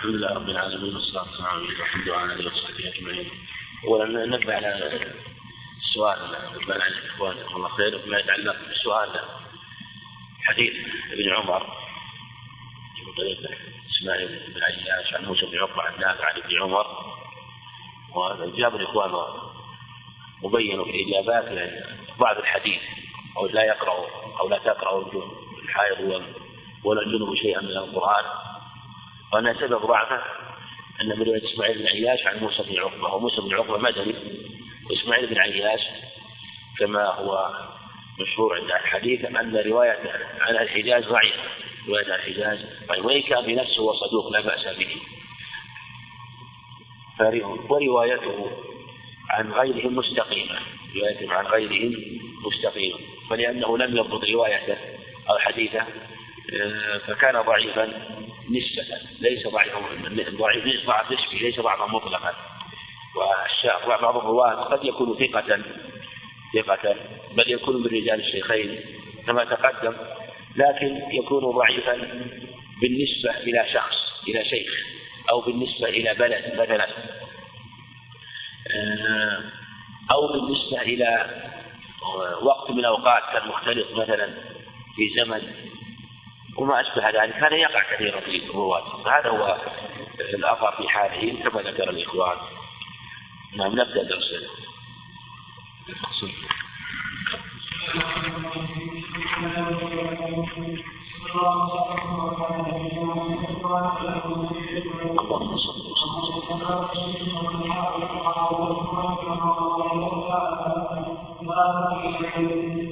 الحمد لله رب العالمين والصلاة والسلام على محمد وعلى آله وصحبه أجمعين. أولا ننبه على السؤال على الإخوان جزاهم الله خير بما يتعلق بالسؤال حديث ابن عمر. من طريق إسماعيل بن عياش عن موسى بن عقبة عن نافع عن ابن عمر. وجاب الإخوان مبين في الإجابات بعض الحديث أو لا يقرأ أو لا تقرأ الحائض ولا الجنوب شيئا من القرآن. وأن سبب ضعفه أن من رواية إسماعيل بن عياش عن موسى بن عقبة وموسى بن عقبة مدني وإسماعيل بن عياش كما هو مشهور عند الحديث أن رواية عن الحجاز ضعيفة. رواية عن الحجاز ضعيفة. وإن كان بنفسه هو صدوق لا بأس به. وروايته عن غيرهم مستقيمة. روايته عن غيرهم مستقيمة. فلأنه لم يضبط روايته أو حديثه فكان ضعيفا نسبة ليس ضعيفا ضعيف ضعف نسبي ليس ضعفا مطلقا. وبعض الرواة قد يكون ثقة ثقة بل يكون من رجال الشيخين كما تقدم لكن يكون ضعيفا بالنسبة إلى شخص إلى شيخ أو بالنسبة إلى بلد مثلا آه، أو بالنسبة إلى وقت من الأوقات كان مختلف مثلا في زمن وما أشبه ذلك هذا يقع كثيرا في الرواة فهذا هو الأثر في حاله كما ذكر الإخوان. نعم نبدأ درسنا. اللهم صل نعم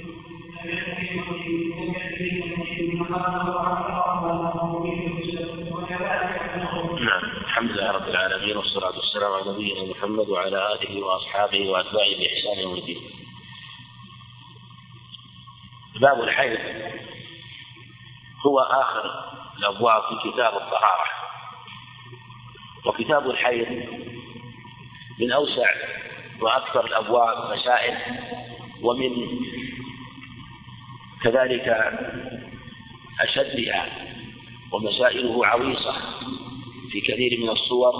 وعلى آله وأصحابه وأتباعه بإحسان يوم الدين. باب الحيض. هو آخر الأبواب في كتاب الطهارة. وكتاب الحيض من أوسع وأكثر الأبواب مسائل ومن كذلك أشدها ومسائله عويصة في كثير من الصور.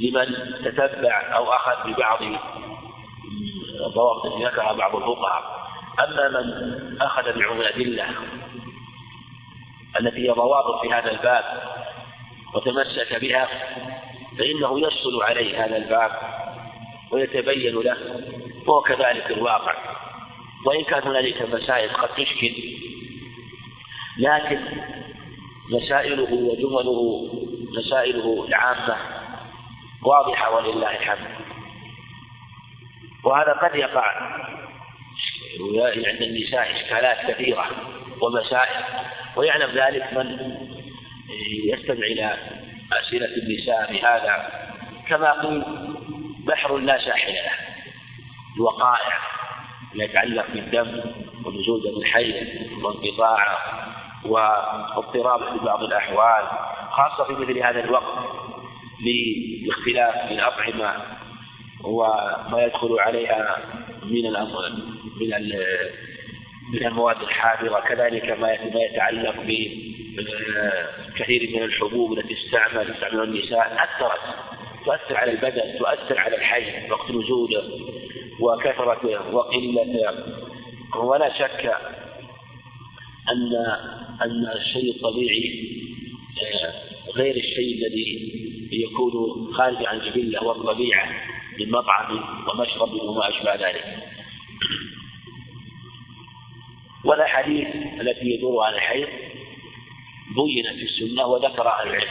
لمن تتبع أو أخذ ببعض الضوابط التي ذكرها بعض الفقهاء. أما من أخذ بعموم الأدلة التي هي ضوابط في هذا الباب وتمسك بها فإنه يسهل عليه هذا الباب ويتبين له وهو كذلك الواقع. وإن كان هنالك مسائل قد تشكل لكن مسائله وجمله مسائله العامة واضحة ولله الحمد. وهذا قد يقع. عند النساء إشكالات كثيرة ومسائل ويعلم ذلك من يستمع إلى أسئلة النساء بهذا. كما قيل بحر لا ساحل له الوقائع ما يتعلق بالدم ونزول دم الحي وانقطاعه واضطراب في بعض الأحوال خاصة في مثل هذا الوقت. لاختلاف الأطعمة وما يدخل عليها من من من المواد الحاضرة كذلك ما يتعلق بكثير من الحبوب التي تستعمل تستعملها النساء أثرت تؤثر على البدن تؤثر على الحي وقت نزوله وكثرته وقلته ولا شك أن أن الشيء الطبيعي آه، غير الشيء الذي يكون خارج عن الجبلة والطبيعة من مطعم ومشرب وما أشبه ذلك. والأحاديث التي يدور عن الحيض بينت في السنة وذكرها العلم.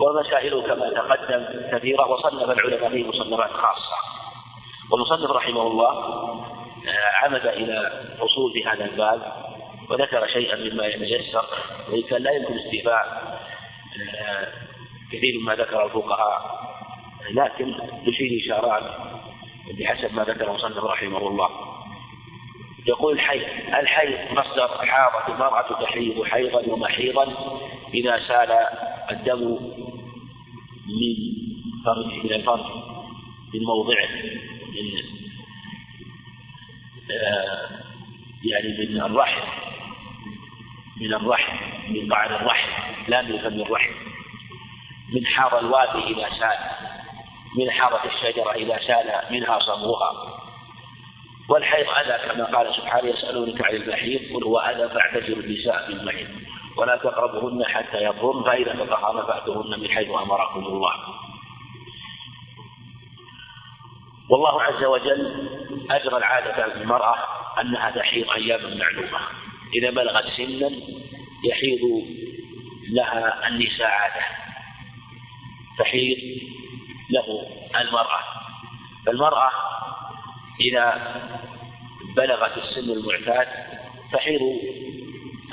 ومسائله كما تقدم كثيرة وصنف العلماء فيه مصنفات خاصة. والمصنف رحمه الله آه، عمد إلى أصول في هذا الباب وذكر شيئا مما يتجسر وإن كان لا يمكن استيفاء آه، كثير مما ذكر الفقهاء. لكن تشير إشارات بحسب ما ذكر المصنف رحمه الله. يقول الحي الحي مصدر حاضت المرأة تحيض حيضا ومحيضا إذا سال الدم من فرج من الفرج من موضعه من آه يعني من الرحم من الرحم من قعر الرحم لا من فم الرحم. من حار الوادي إذا سال من حارة الشجرة إذا سال منها صبوها. والحيض أذى كما قال سبحانه يسألونك عن المحيض قل هو أذى فاعتزلوا النساء في المحيض ولا تقربهن حتى يطهرن فإذا تطهرن فأتوهن من حيث أمركم الله. والله عز وجل أجرى العادة في المرأة أنها تحيض أياما معلومة. إذا بلغت سنا يحيض لها النساء عادة. تحيض له المرأة. فالمرأة إذا بلغت السن المعتاد تحيض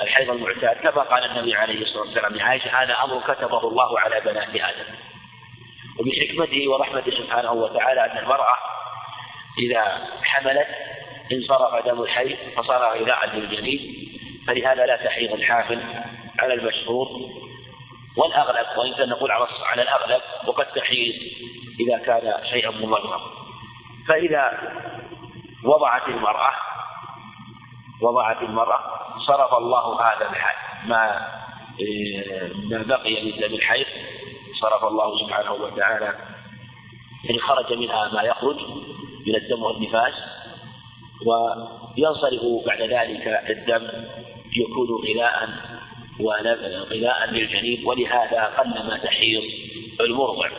الحيض المعتاد كما قال النبي عليه الصلاة والسلام لعائشة هذا أمر كتبه الله على بنات آدم. وبحكمته ورحمته سبحانه وتعالى أن المرأة إذا حملت انصرف دم الحيض فصار غذاء للجنين فلهذا لا تحيض الحافل على المشهور والأغلب وإن كان نقول على الأغلب وقد تحيض إذا كان شيئا مضرا فإذا وضعت المرأة وضعت المرأة صرف الله هذا ما ما بقي من دم الحيض صرف الله سبحانه وتعالى إن خرج منها ما يخرج من الدم والنفاس وينصرف بعد ذلك الدم يكون غذاء وغذاء للجنين ولهذا قلما تحيض المرضع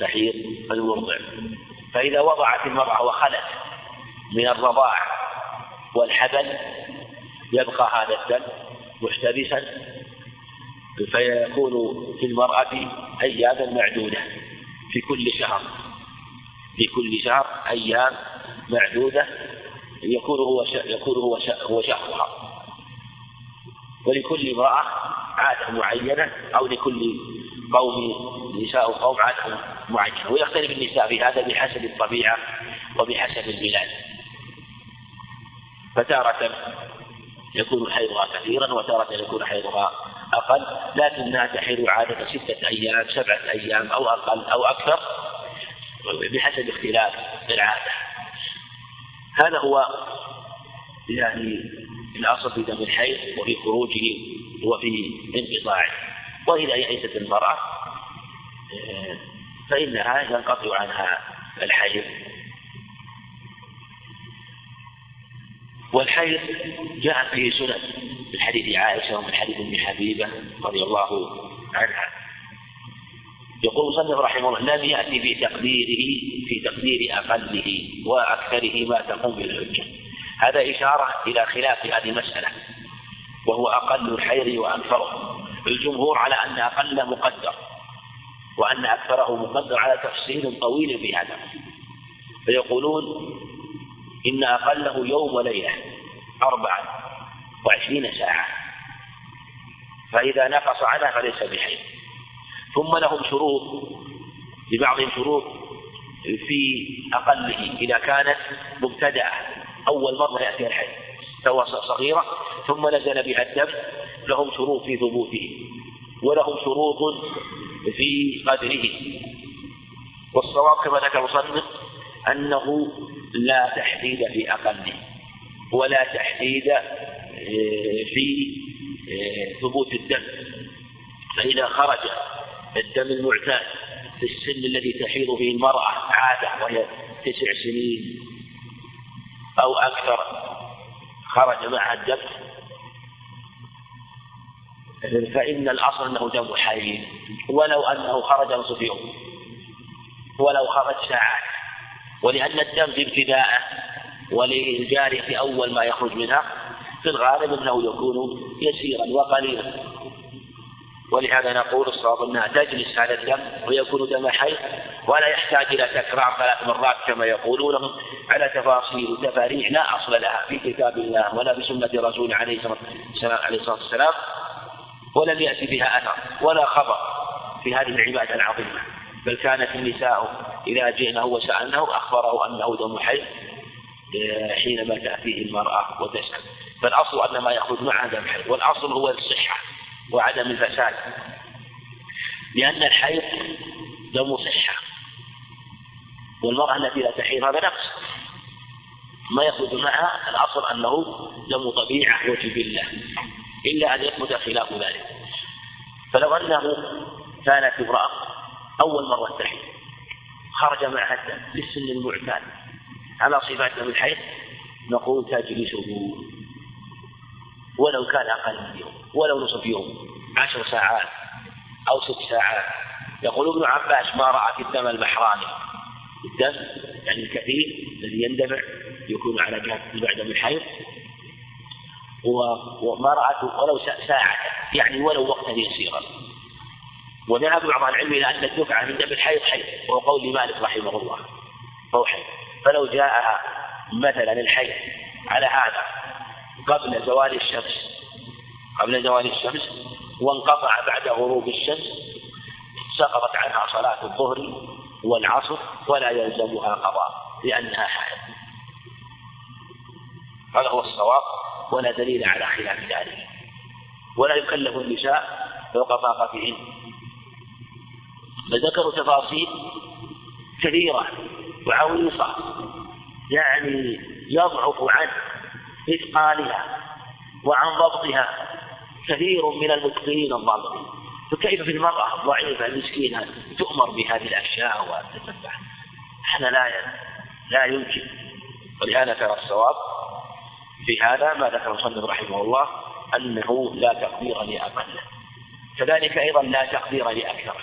تحيض المرضع فإذا وضعت المرأة وخلت من الرضاع والحبل يبقى هذا الدم محتبسا فيكون في المرأة أياما معدودة في كل شهر. في كل شهر أيام معدودة يكون هو يكون هو هو شهرها. ولكل امرأة عادة معينة أو لكل قوم نساء قوم عادة معينة ويختلف النساء في هذا بحسب الطبيعة وبحسب البلاد. فتارة يكون حيضها كثيرا وتارة يكون حيضها أقل لكنها تحيض عادة ستة أيام سبعة أيام أو أقل أو أكثر بحسب اختلاف العادة. هذا هو يعني الأصل في دم الحيض وفي خروجه وفي انقطاعه. وإذا يئست المرأة فإنها ينقطع عنها الحيض. والحيض جاء فيه سنن من حديث عائشة ومن حديث أم حبيبة رضي الله عنها. يقول مصنف رحمه الله لم يأتي في تقديره في تقدير أقله وأكثره ما تقوم بالحجة هذا إشارة إلى خلاف هذه المسألة وهو أقل الحيض وأكثره. الجمهور على أن أقل مقدر وأن أكثره مقدر على تفصيل طويل في هذا. فيقولون إن أقله يوم وليلة أربعة وعشرين ساعة. فإذا نقص عنها فليس بحيض ثم لهم شروط لبعضهم شروط في أقله إذا كانت مبتدأة. أول مرة يأتيها الحيض سواء صغيرة ثم نزل بها الدم لهم شروط في ثبوته ولهم شروط في قدره. والصواب كما ذكر المصنف أنه لا تحديد في أقله ولا تحديد آه، في آه، ثبوت الدم. فإذا خرج الدم المعتاد في السن الذي تحيض فيه المرأة عادة وهي تسع سنين أو أكثر. خرج معها الدم فإن الأصل أنه دم حي ولو أنه خرج نصف يوم. ولو خرج ساعات ولأن الدم في ابتداءه وللجارية في أول ما يخرج منها في الغالب أنه يكون يسيرا وقليلا. ولهذا نقول الصواب أنها تجلس هذا الدم ويكون دم حي ولا يحتاج إلى تكرار ثلاث مرات كما يقولون على تفاصيل وتفاريع لا أصل لها في كتاب الله ولا في سنة رسوله عليه الصلاة والسلام ولم يأتي بها أثر ولا خبر في هذه العبادة العظيمة. بل كانت النساء إذا جئنه وسألناه أخبره أنه دم حي حينما تأتيه المرأة وتسأل. فالأصل أن ما يخرج معها دم حي والأصل هو الصحة. وعدم الفساد. لأن الحيض دم صحة. والمرأة التي لا تحيض هذا نقص. ما يخرج معها الأصل أنه دم طبيعة وجبلة إلا أن يثبت خلاف ذلك. فلو أنه كانت امرأة أول مرة تحيض خرج معها الدم بالسن المعتاد على صفات دم الحيض نقول تجلسه. ولو كان أقل من يوم ولو نصف يوم عشر ساعات أو ست ساعات. يقول ابن عباس ما رأى في الدم البحراني الدم يعني الكثير الذي يندفع يكون على جهة بعد من الحيض. وما رأته ولو ساعة يعني ولو وقتا يسيرا وذهب بعض العلم إلى أن الدفعة من دم الحيض حيض وهو قول مالك رحمه الله فهو حيض. فلو جاءها مثلا الحيض على هذا قبل زوال الشمس. قبل زوال الشمس وانقطع بعد غروب الشمس. سقطت عنها صلاة الظهر والعصر ولا يلزمها قضاء لأنها حائض. هذا هو الصواب ولا دليل على خلاف ذلك. ولا يكلف النساء فوق طاقتهن فذكروا تفاصيل كثيرة وعويصة يعني يضعف عن إثقالها وعن ضبطها. كثير من المتقنين الضابطين فكيف في المرأة الضعيفة المسكينة تؤمر بهذه الأشياء وتتبع؟ هذا لا لا يمكن. ولهذا كان الصواب في هذا ما ذكر المصنف رحمه الله أنه لا تقدير لأقله كذلك أيضا لا تقدير لأكثره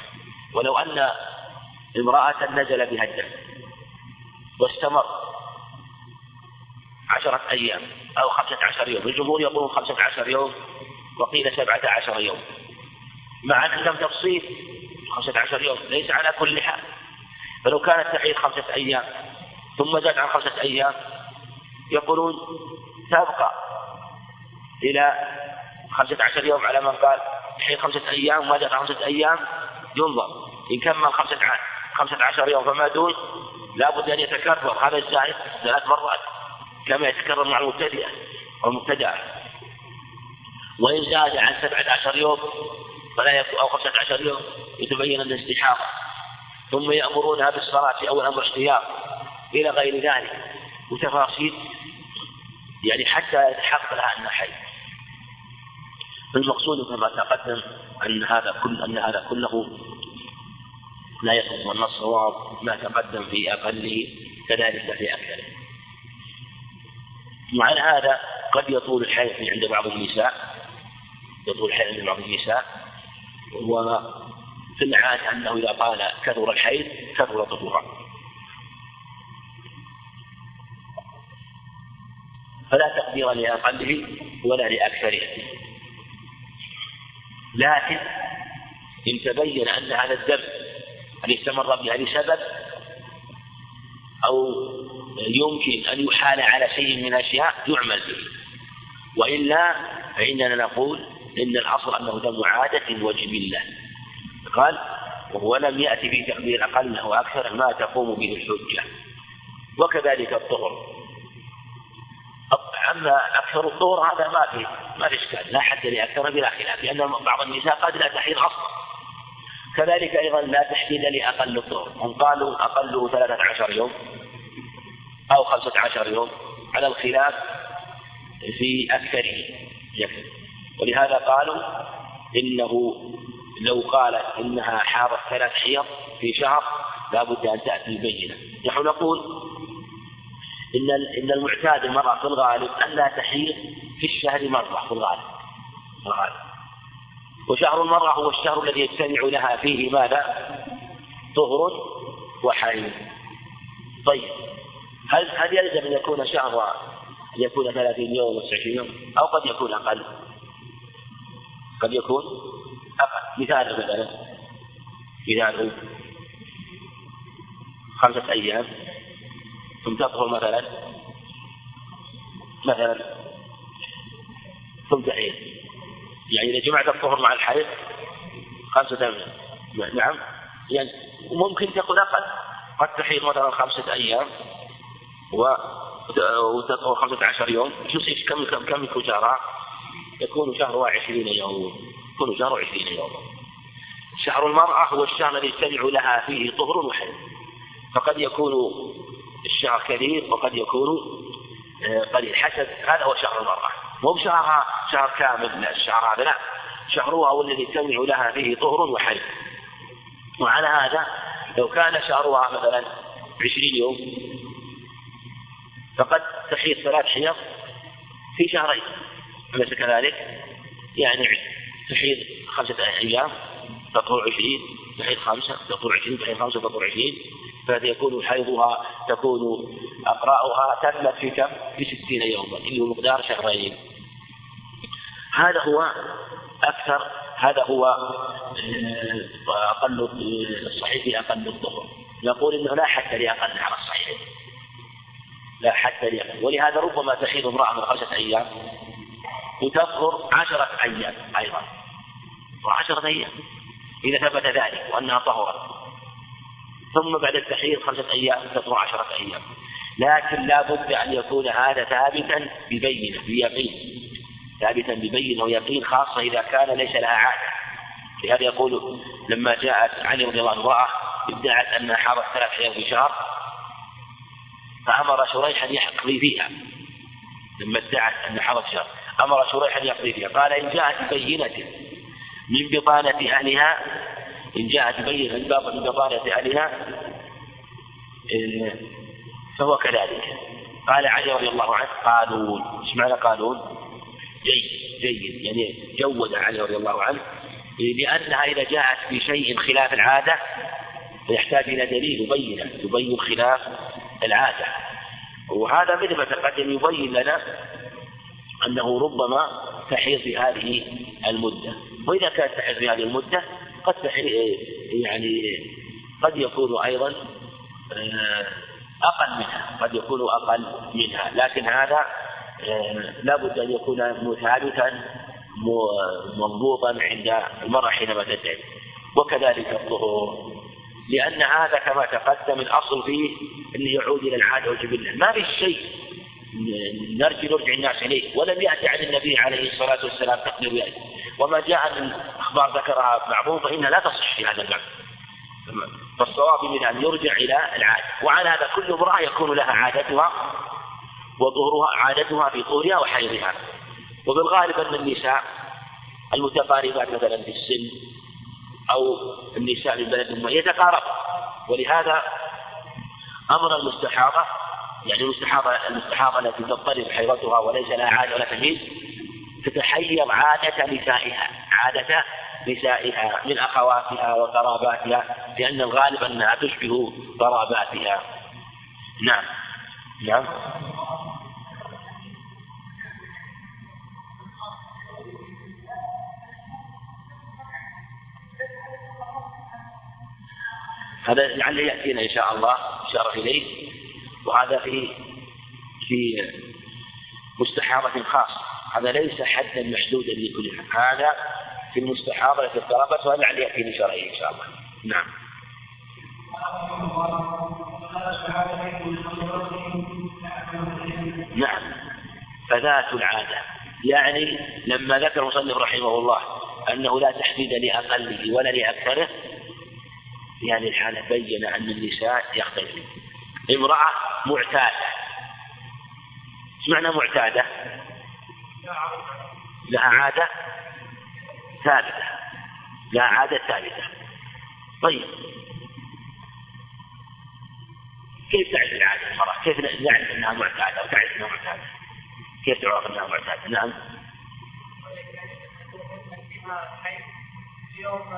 ولو أن امرأة نزل بها الدم واستمر عشرة أيام أو خمسة عشر يوم. الجمهور يقولون خمسة عشر يوم وقيل سبعة عشر يوم. مع أن لم تفصيل خمسة عشر يوم ليس على كل حال. فلو كانت تحيض خمسة أيام ثم زاد عن خمسة أيام يقولون تبقى إلى خمسة عشر يوم على من قال تحيض خمسة أيام وما زاد عن خمسة أيام ينظر. إن كمل خمسة خمسة عشر يوم فما دون لابد أن يتكرر. هذا الزائد ثلاث مرات. كما يتكرر مع المبتدئة والمبتدأة وإن زاد عن سبعة عشر يوم فلا يكون أو خمسة عشر يوم يتبين أن استحاضة ثم يأمرونها بالصلاة أو الأمر احتياط. إلى غير ذلك. وتفاصيل يعني حتى يتحقق لها أنها حي. المقصود كما تقدم أن هذا كل أن هذا كله لا يصح وأن الصواب ما تقدم في أقله كذلك في أكثره. وعن هذا قد يطول الحيض عند بعض النساء يطول الحيض عند بعض النساء وفي العادة أنه إذا قال كثر الحيض كثر طهورا فلا تقدير لأقله ولا لأكثره. لكن إن تبين أن هذا الدم أن استمر بها لسبب أو يمكن أن يحال على شيء من الأشياء يعمل به. وإلا فإننا نقول إن الأصل أنه دم عادة وجبلة قال وهو لم يأتي في تقدير أقل أو أكثر ما تقوم به الحجة. وكذلك الطهر. أما أكثر الطهر هذا ما في ما في إشكال لا حد لأكثر بلا خلاف لأن بعض النساء قد لا تحيض أصلا. كذلك أيضا لا تحديد لأقل الطهر. هم قالوا أقله ثلاثة عشر يوم. أو خمسة عشر يوم على الخلاف في أكثره ولهذا قالوا إنه لو قال إنها حاضت ثلاث حيض في شهر لا بد أن تأتي البينة. نحن نقول إن إن المعتاد المرأة في الغالب أنها تحيض في الشهر مرة في الغالب. في الغالب. وشهر المرأة هو الشهر الذي يجتمع لها فيه ماذا؟ طهر وحيض. طيب. هل هل يلزم أن يكون شهر أن يكون ثلاثين يوم وتسعين يوم؟ أو قد يكون أقل. قد يكون أقل. مثال مثلا. مثال. خمسة أيام. ثم تطهر مثلا. مثلا. ثم تعيد. يعني إذا جمعت الطهر مع الحيض خمسة أيام. نعم. يعني ممكن تكون أقل. قد تحيض مثلا خمسة أيام. و وتطهر خمسة عشر يوم. شو كم كم كم شهرها؟ يكون شهرها عشرين يوم. يكون شهر عشرين يوما شهر المرأة هو الشهر الذي يجتمع لها فيه طهر وحيض. فقد يكون الشهر كثير وقد يكون آه، قليل حسب هذا هو شهر المرأة. مو بشهرها شهر كامل. لا الشهر هذا لا. شهرها والذي تجتمع لها فيه طهر وحيض. وعلى هذا لو كان شهرها مثلا عشرين يوم فقد تحيض ثلاث حيض في شهرين أليس كذلك؟ يعني تحيض خمسة أيام تطهر عشرين تحيض خمسة تطهر عشرين تحيض خمسة تطهر عشرين. فهذا يكون حيضها تكون أقراؤها تمت في كم؟ في ستين يوما اللي هو مقدار شهرين. هذا هو أكثر هذا هو آه، أقل الصحيح في أقل الظهر. نقول إنه لا حد لأقل على الصحيح. لا حد لأقل ولهذا ربما تحيض امرأة من خمسة أيام وتطهر عشرة أيام أيضا. وعشرة أيام. إذا ثبت ذلك وأنها طهرت. ثم بعد التحرير خمسة أيام تطهر عشرة أيام. لكن لا بد أن يكون هذا ثابتا ببينة بيقين. ثابتا ببينة ويقين خاصة إذا كان ليس لها عادة. لهذا يقول لما جاءت علي رضي الله عنه امرأة ادعت أنها حاضت ثلاث أيام في شهر فأمر شريح أن يقضي فيها. لما ادعت أن حاضت شهر. أمر شريح أن يقضي فيها. قال إن جاءت بينة من بطانة أهلها إن جاءت بينة من بطانة أهلها فهو كذلك. قال علي رضي الله عنه قالون. إيش معنى قالون؟ جيد جيد. يعني جود علي رضي الله عنه. لأنها إذا جاءت بشيء خلاف العادة فيحتاج إلى دليل يبين يبين خلاف العادة. وهذا مثل ما تقدم يبين لنا أنه ربما تحيض في هذه المدة. وإذا كانت تحيض في هذه المدة قد يعني قد يكون أيضا آه، أقل منها قد يكون أقل منها. لكن هذا آه، لابد أن يكون ثابتا مضبوطا عند المرأة حينما تدعي. وكذلك الظهور لأن هذا كما تقدم الأصل فيه أنه يعود إلى العادة والجبلة. ما في شيء نرجي نرجع الناس إليه. ولم يأتي عن النبي عليه الصلاة والسلام تقدير ذلك. وما جاء من أخبار ذكرها بعضهم فإنها لا تصح في هذا المعنى. فالصواب من أن يرجع إلى العادة. وعلى هذا كل امرأة يكون لها عادتها وظهورها عادتها في طولها وحيضها. وبالغالب أن النساء المتقاربات مثلا في السن أو النساء من بلد ما يتقارب. ولهذا أمر المستحاضة يعني المستحاضة المستحاضة التي تضطرب حيضتها وليس لها عادة ولا تمييز تتحيض عادة نسائها عادة نسائها من أخواتها وقراباتها لأن الغالب أنها تشبه قراباتها نعم. نعم. هذا لعله يأتينا إن شاء الله إشارة إليه. وهذا في في مستحاضة خاصة. هذا ليس حدا محدودا لكل هذا في المستحاضة التي اضطربت وهذا لعله يأتينا إليه إن شاء الله. نعم. نعم. فذات العادة. يعني لما ذكر المصنف رحمه الله أنه لا تحديد لأقله ولا لأكثره في هذه الحالة بين أن النساء يختلفن امرأة معتادة إيش معنى معتادة؟ لها عادة ثابتة لها عادة ثابتة طيب كيف تعرف العادة المرأة؟ كيف نعرف أنها معتادة وتعرف أنها معتادة؟ كيف تعرف أنها معتادة؟ نعم يوم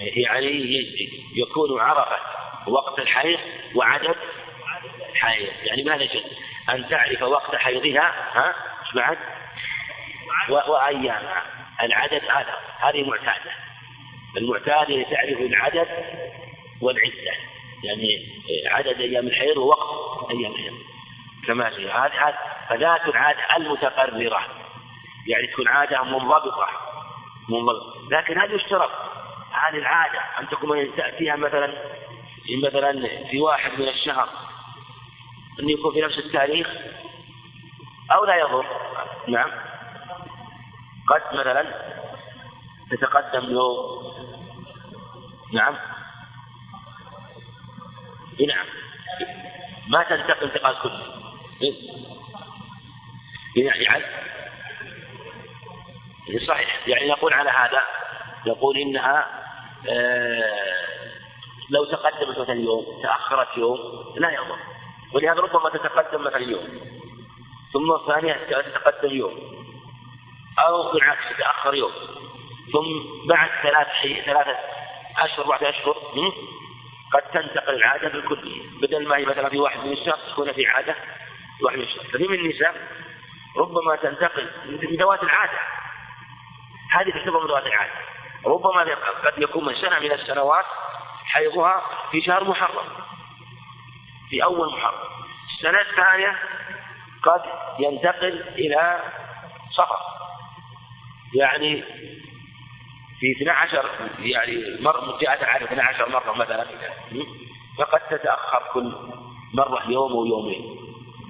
يعني يكون عرفت وقت الحيض وعدد حيض. يعني ماذا يجب أن تعرف وقت حيضها ها؟ بعد؟ وأيامها العدد هذا هذه معتادة المعتاد تعرف العدد والعدة. يعني عدد أيام الحيض ووقت أيام الحيض. كما هذا فذات العادة المتقررة. يعني تكون عادة منضبطة. منضبطة. لكن هذا يشترط هذه العادة أن تكون تأتيها مثلا مثلا في واحد من الشهر. أن يكون في نفس التاريخ. أو لا يضر. نعم. قد مثلا تتقدم له. نعم. نعم ما تنتقل انتقال كلي. يعني صحيح. يعني نقول على هذا نقول إنها آه لو تقدمت مثلا يوم تأخرت يوم لا يضر. ولهذا ربما تتقدم مثلا يوم. ثم الثانية تتقدم يوم. أو بالعكس تتاخر يوم. ثم بعد ثلاث. ثلاثة أشهر بعد أشهر قد تنتقل العادة بالكليه بدل ما هي مثلا في واحد من النساء تكون في عادة واحد من النساء ففي من النساء ربما تنتقل من ذوات العادة. هذه تعتبر من ذوات العادة. ربما قد يكون من سنه من السنوات حيضها في شهر محرم. في أول محرم. السنة الثانية قد ينتقل إلى صفر. يعني في 12 يعني جاءت العادة 12 مرة مثلا؟ فقد تتأخر كل مرة يوم ويومين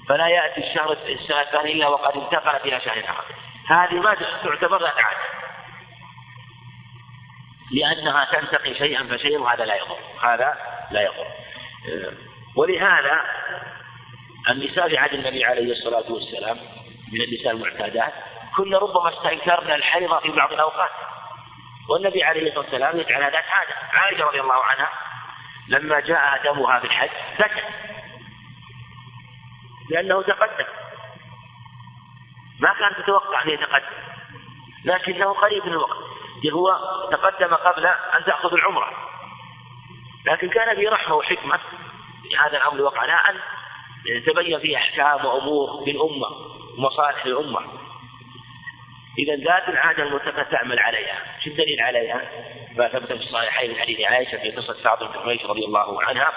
فلا يأتي الشهر السنة الثانية إلا وقد انتقلت إلى شهر آخر. هذه ما تعتبر عادة لأنها تنتقي شيئا فشيئا وهذا لا يضر. هذا لا يضر. ولهذا النساء في عهد النبي عليه الصلاة والسلام من النساء المعتادات كنا ربما استنكرنا الحيض في بعض الأوقات. والنبي عليه الصلاة والسلام يجعل هذا عادة. عائشة رضي الله عنها لما جاء دمها في الحج سكت لأنه تقدم. ما كانت تتوقع أن يتقدم. لكنه قريب من الوقت. هو تقدم قبل أن تأخذ العمرة. لكن كان في رحمة وحكمة في هذا الأمر وقع. لا أن تبين فيه أحكام وأمور للأمة ومصالح للأمة. إذا ذات العادة المتقى تعمل عليها، شو الدليل عليها؟ ما ثبت في الصحيحين من حديث عائشة في قصة سعد بن حميش رضي الله عنها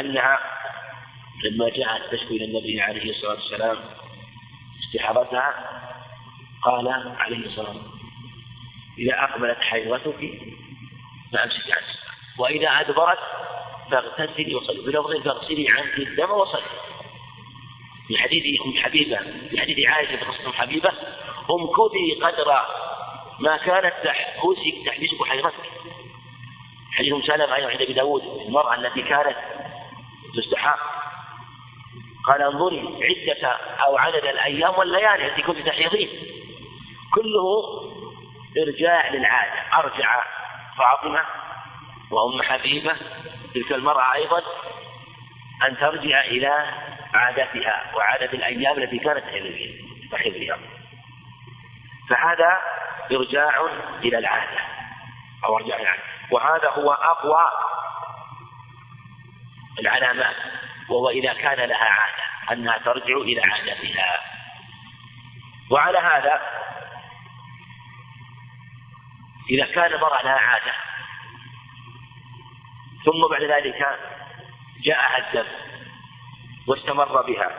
أنها لما جاءت تشكو إلى النبي عليه الصلاة والسلام استحاضتها قال عليه الصلاة والسلام إذا أقبلت حيضتك فأمسك عن وإذا أدبرت فاغتسلي وصلي بلفظ فاغسلي عنك الدم وصلي في حديث أم حبيبة في حديث عائشة في قصة أم حبيبة امكثي قدر ما كانت تحبسك تحبسك حيضتك حديث سلمة أيضا عند أبي داود المرأة التي كانت تستحاق قال انظري عدة أو عدد الأيام والليالي التي كنت تحيضين كله إرجاع للعادة. أرجع فاطمة وأم حبيبة تلك المرأة أيضا أن ترجع إلى عادتها وعدد الأيام التي كانت تحيض فيها فهذا إرجاع إلى العادة. أو إرجاع العادة. وهذا هو أقوى العلامات. وهو إذا كان لها عادة. أنها ترجع إلى عادتها. وعلى هذا إذا كان المرأة لها عادة. ثم بعد ذلك جاءها الدم واستمر بها.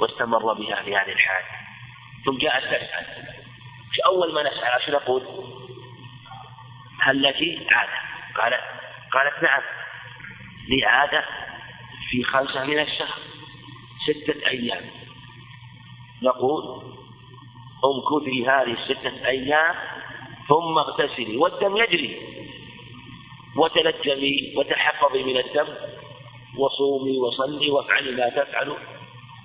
واستمر بها في هذه الحال ثم جاءت تسأل في أول ما نسأل شو نقول؟ هل لك عادة؟ قالت قالت نعم لي عادة في خمسة من الشهر ستة أيام نقول امكثي هذه الستة أيام ثم اغتسلي والدم يجري وتلجمي وتحفظي من الدم وصومي وصلي وافعلي ما تفعل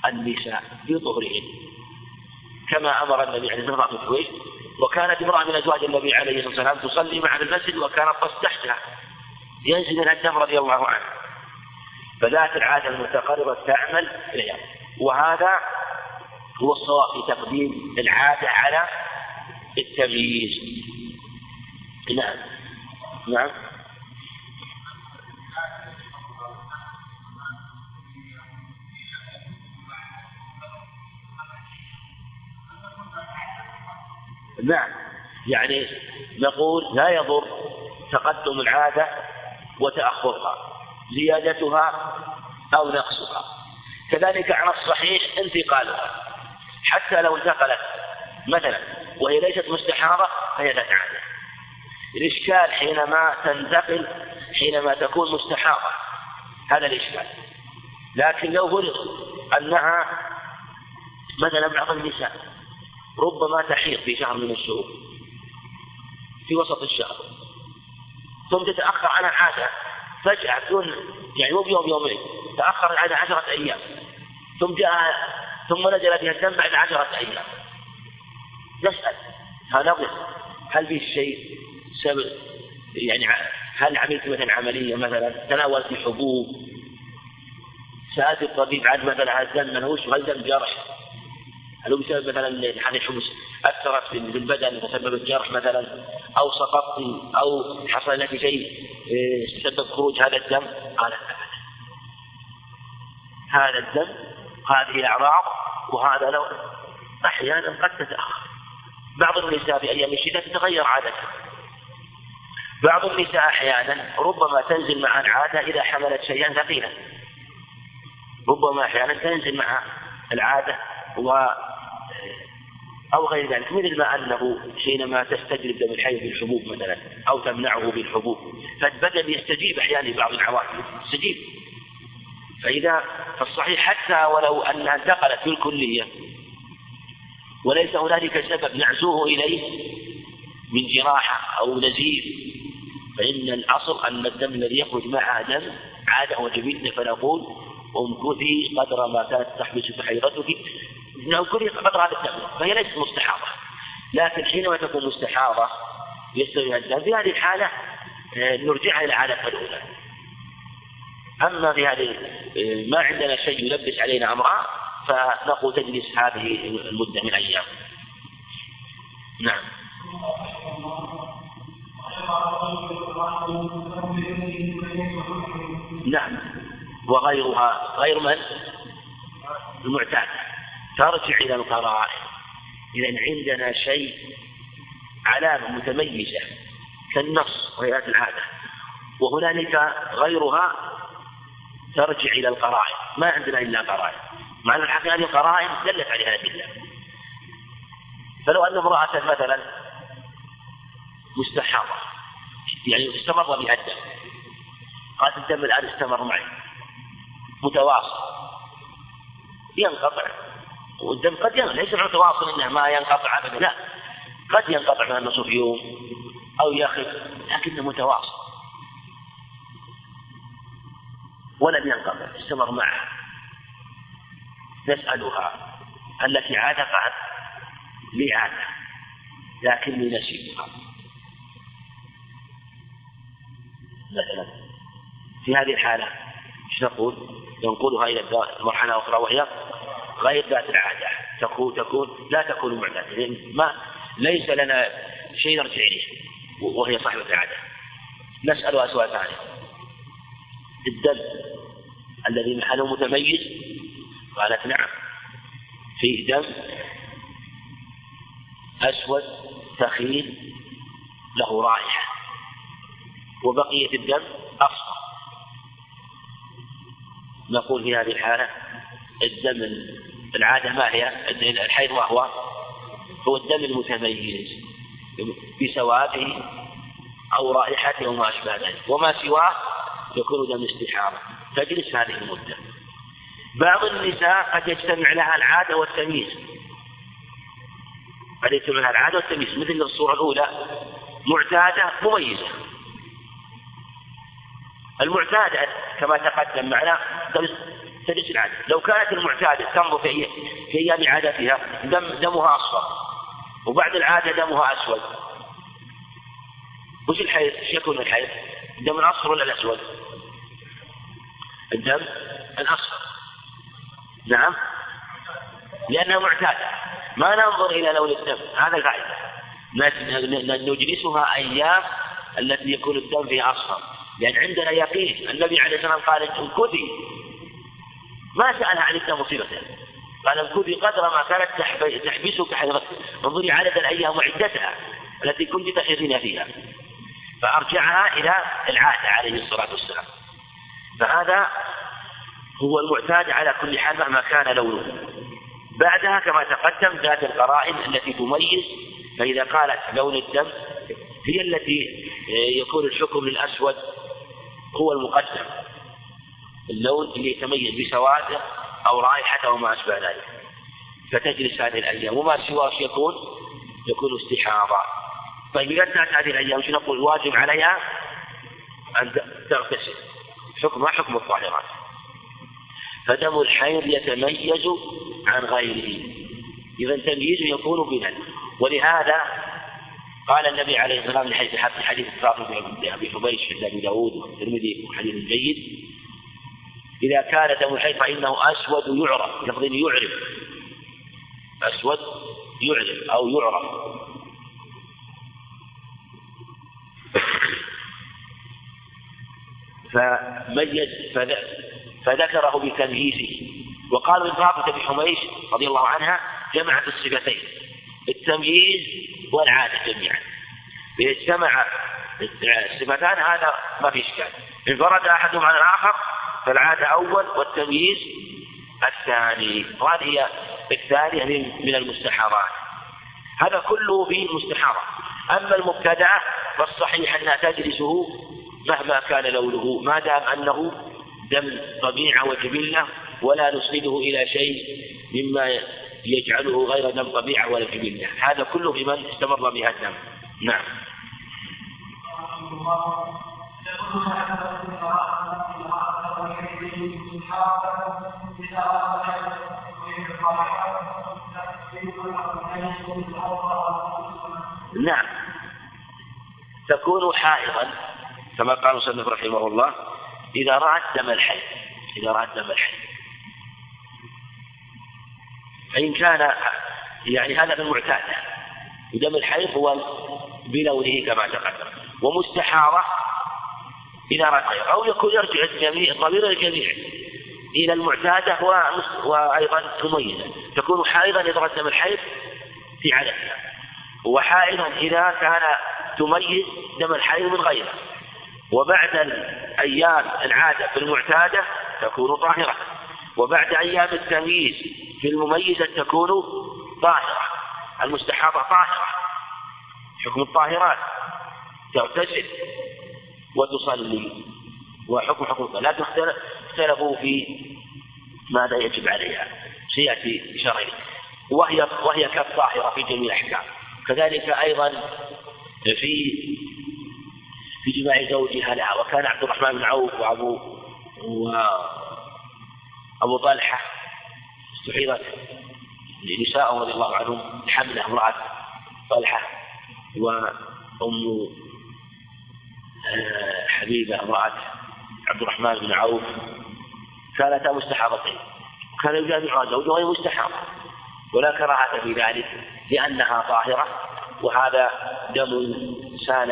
النساء بظهرهن كما أمر النبي عليه الصلاة والسلام وكانت امرأة من أزواج النبي عليه الصلاة والسلام تصلي مع المسجد وكان الطس تحتها ينزل منها الدم رضي الله عنه. فذات العادة المتقربة تعمل إليها. وهذا هو الصواب في تقديم العادة على التمييز. نعم. نعم. نعم. يعني نقول لا يضر تقدم العادة وتأخرها زيادتها أو نقصها. كذلك على الصحيح انتقالها. حتى لو انتقلت مثلا وهي ليست مستحارة فهي ذات عادة الإشكال حينما تنتقل حينما تكون مستحارة هذا الإشكال. لكن لو فرض أنها مثلا بعض النساء ربما تحيض في شهر من الشهور في وسط الشهر ثم تتأخر عن العادة فجأة بدون يعني مو بيوم يومين تأخر العادة عشرة أيام. ثم جاء ثم نزل بها الدم بعد عشرة أيام. نسأل فنظر هل في شيء سبب؟ يعني هل عملت مثلا عملية مثلا تناولت الحبوب سألت الطبيب عن مثلا هذا الدم منهوش وهل دم جرح؟ هل هو بسبب مثلا هذه الحبوب أثرت في البدن وسببت جرح مثلا أو سقطت أو حصل لك شيء إيه، سبب خروج هذا الدم؟ قال أبدا هذا الدم هذه أعراض وهذا لو أحيانا قد تتأخر. بعض النساء في أيام الشتاء تتغير عادتها بعض النساء أحيانا ربما تنزل مع العادة إذا حملت شيئا ثقيلا. ربما أحيانا تنزل مع العادة و أو غير ذلك مثل ما أنه حينما تستجلب دم الحي بالحبوب مثلا أو تمنعه بالحبوب فالبدن يستجيب أحيانا لبعض العوامل يستجيب. فإذا فالصحيح حتى ولو أنها انتقلت بالكلية وليس هنالك سبب نعزوه إليه من جراحة أو نزيف فإن الأصل أن الدم الذي يخرج معها دم عادة وجبنة فنقول امكثي قدر ما كانت تحبس حيضتك امكثي قدر هذا الدم فهي ليست مستحاضة. لكن حينما تكون مستحاضة يستوي الدم في هذه الحالة آه، نرجعها إلى عادة الأولى. أما في هذه آه، ما عندنا شيء يلبس علينا أمرها فنقول تجلس هذه المدة من أيام. نعم. نعم. وغيرها غير من؟ المعتاد. ترجع إلى القرائن. إذا عندنا شيء علامة متميزة كالنص وهي العادة. وهنالك غيرها ترجع إلى القرائن. ما عندنا إلا قرائن. مع أن الحقيقة هذه القرائن دلت عليها الأدلة. فلو أن امرأة مثلا مستحاضة يعني استمر بها الدم قالت الدم الآن استمر معي متواصل ينقطع. والدم قد ينقطع. ليس متواصل إنه ما ينقطع ابدا. لا. قد ينقطع من نصف يوم أو يخف لكنه متواصل. ولم ينقطع. استمر معه. نسألها. التي عاد قالت لي عادة لكني نسيتها مثلا في هذه الحالة إيش نقول؟ ننقلها إلى مرحلة أخرى وهي غير ذات العادة. تكون تكون لا تكون معتادة. ما ليس لنا شيء نرجع إليه. وهي صاحبة العادة. نسألها سؤال ثاني. الدم الذي محله متميز؟ قالت نعم. فيه دم أسود ثخين له رائحة. وبقية الدم أصفر. نقول في هذه الحالة الدم العادة ما هي؟ الحيض وهو هو الدم المتميز بسواده أو رائحته وما أشبه ذلك. وما سواه يكون دم استحارة تجلس هذه المدة. بعض النساء قد يجتمع لها العادة والتمييز. قد يجتمع لها العادة والتمييز. مثل الصورة الأولى معتادة مميزة. المعتادة كما تقدم معنا تجلس العادة. لو كانت المعتادة تنظر في في أيام عادتها دم دمها أصفر. وبعد العادة دمها أسود. وش الحيض؟ إيش يكون الحيض؟ الدم الأصفر ولا الأسود؟ الدم الأصفر. نعم. لأنها معتادة. ما ننظر إلى لون الدم. هذا القاعدة نجلسها أيام التي يكون الدم فيها أصفر. لأن عندنا يقين. النبي عليه الصلاة والسلام قال امكثي ما سألها عن الدم مصيبته قال امكثي قدر ما كانت تحبسك حيضتك انظري عدد الأيام وعدتها التي كنت تحيضين فيها. فأرجعها إلى العادة عليه الصلاة والسلام. فهذا هو المعتاد على كل حال مهما كان لونه. بعدها كما تقدم ذات القرائن التي تميز فإذا قالت لون الدم هي التي يكون الحكم للأسود هو المقدم. اللون اللي يتميز بسواده أو رائحته وما أشبه ذلك. فتجلس هذه الأيام. وما سواه يكون يكون استحاضة. طيب إذا انتهت هذه الأيام شو نقول؟ الواجب عليها أن تغتسل. حكمها حكم الطاهرات؟ فدم الحيض يتميز عن غيره. إذا تمييزه يكون بنا ولهذا قال النبي عليه الصلاة والسلام لحديث حديث فاطمة بن أبي حبيش عند أبي داود والترمذي وحديث جيد إذا كان دم الحيض فإنه أسود يعرف لفظ يعرف. أسود يعرف أو يعرف. فميز فذكره بتمييزه وقالوا إن بن حميش رضي الله عنها جمعت الصفتين التمييز والعادة جميعا. إذا اجتمع الصفتان هذا ما في إشكال. انفرد أحدهم عن الآخر فالعادة أول والتمييز الثاني وهذه الثانية من المستحارات هذا كله في المستحارة أما المبتدعة فالصحيح أنها تجلسه مهما كان لونه ما دام أنه دم طبيعة وجبلة ولا نسنده إلى شيء مما يجعله غير دم طبيعة ولا جبلة. هذا كله لمن استمر بها الدم. نعم. نعم. تكون حائضا كما قال مصنف رحمه الله إذا رأت دم الحي إذا رأت دم الحي. فإن كان يعني هذا المعتادة ودم الحيض هو بلونه كما تقدم. ومستحارة إذا رأت أو يكون يرجع الجميع الضمير الجميع. إلى المعتادة وأيضا مميزة تكون حائضا إذا دم الحيض في عددها وحائضا إذا كان تميز دم الحيض من غيره. وبعد الأيام العادة في المعتادة تكون طاهرة. وبعد أيام التمييز في المميزة تكون طاهرة. المستحاضة طاهرة. حكم الطاهرات. تغتسل وتصلي. وحكم حكم لا اختلفوا في ماذا يجب عليها. سيأتي شرعي وهي وهي كالطاهرة في جميع الأحكام. كذلك أيضا في في جماع زوجها لها. وكان عبد الرحمن بن عوف وأبو وأبو طلحة استحيضت نساء رضي الله عنهم حملة امرأة طلحة وأم آه، حبيبة امرأة عبد الرحمن بن عوف. كانتا مستحاضتين وكان يجامعها زوجها وهي مستحاضة ولا كراهة في ذلك لأنها طاهرة وهذا دم سال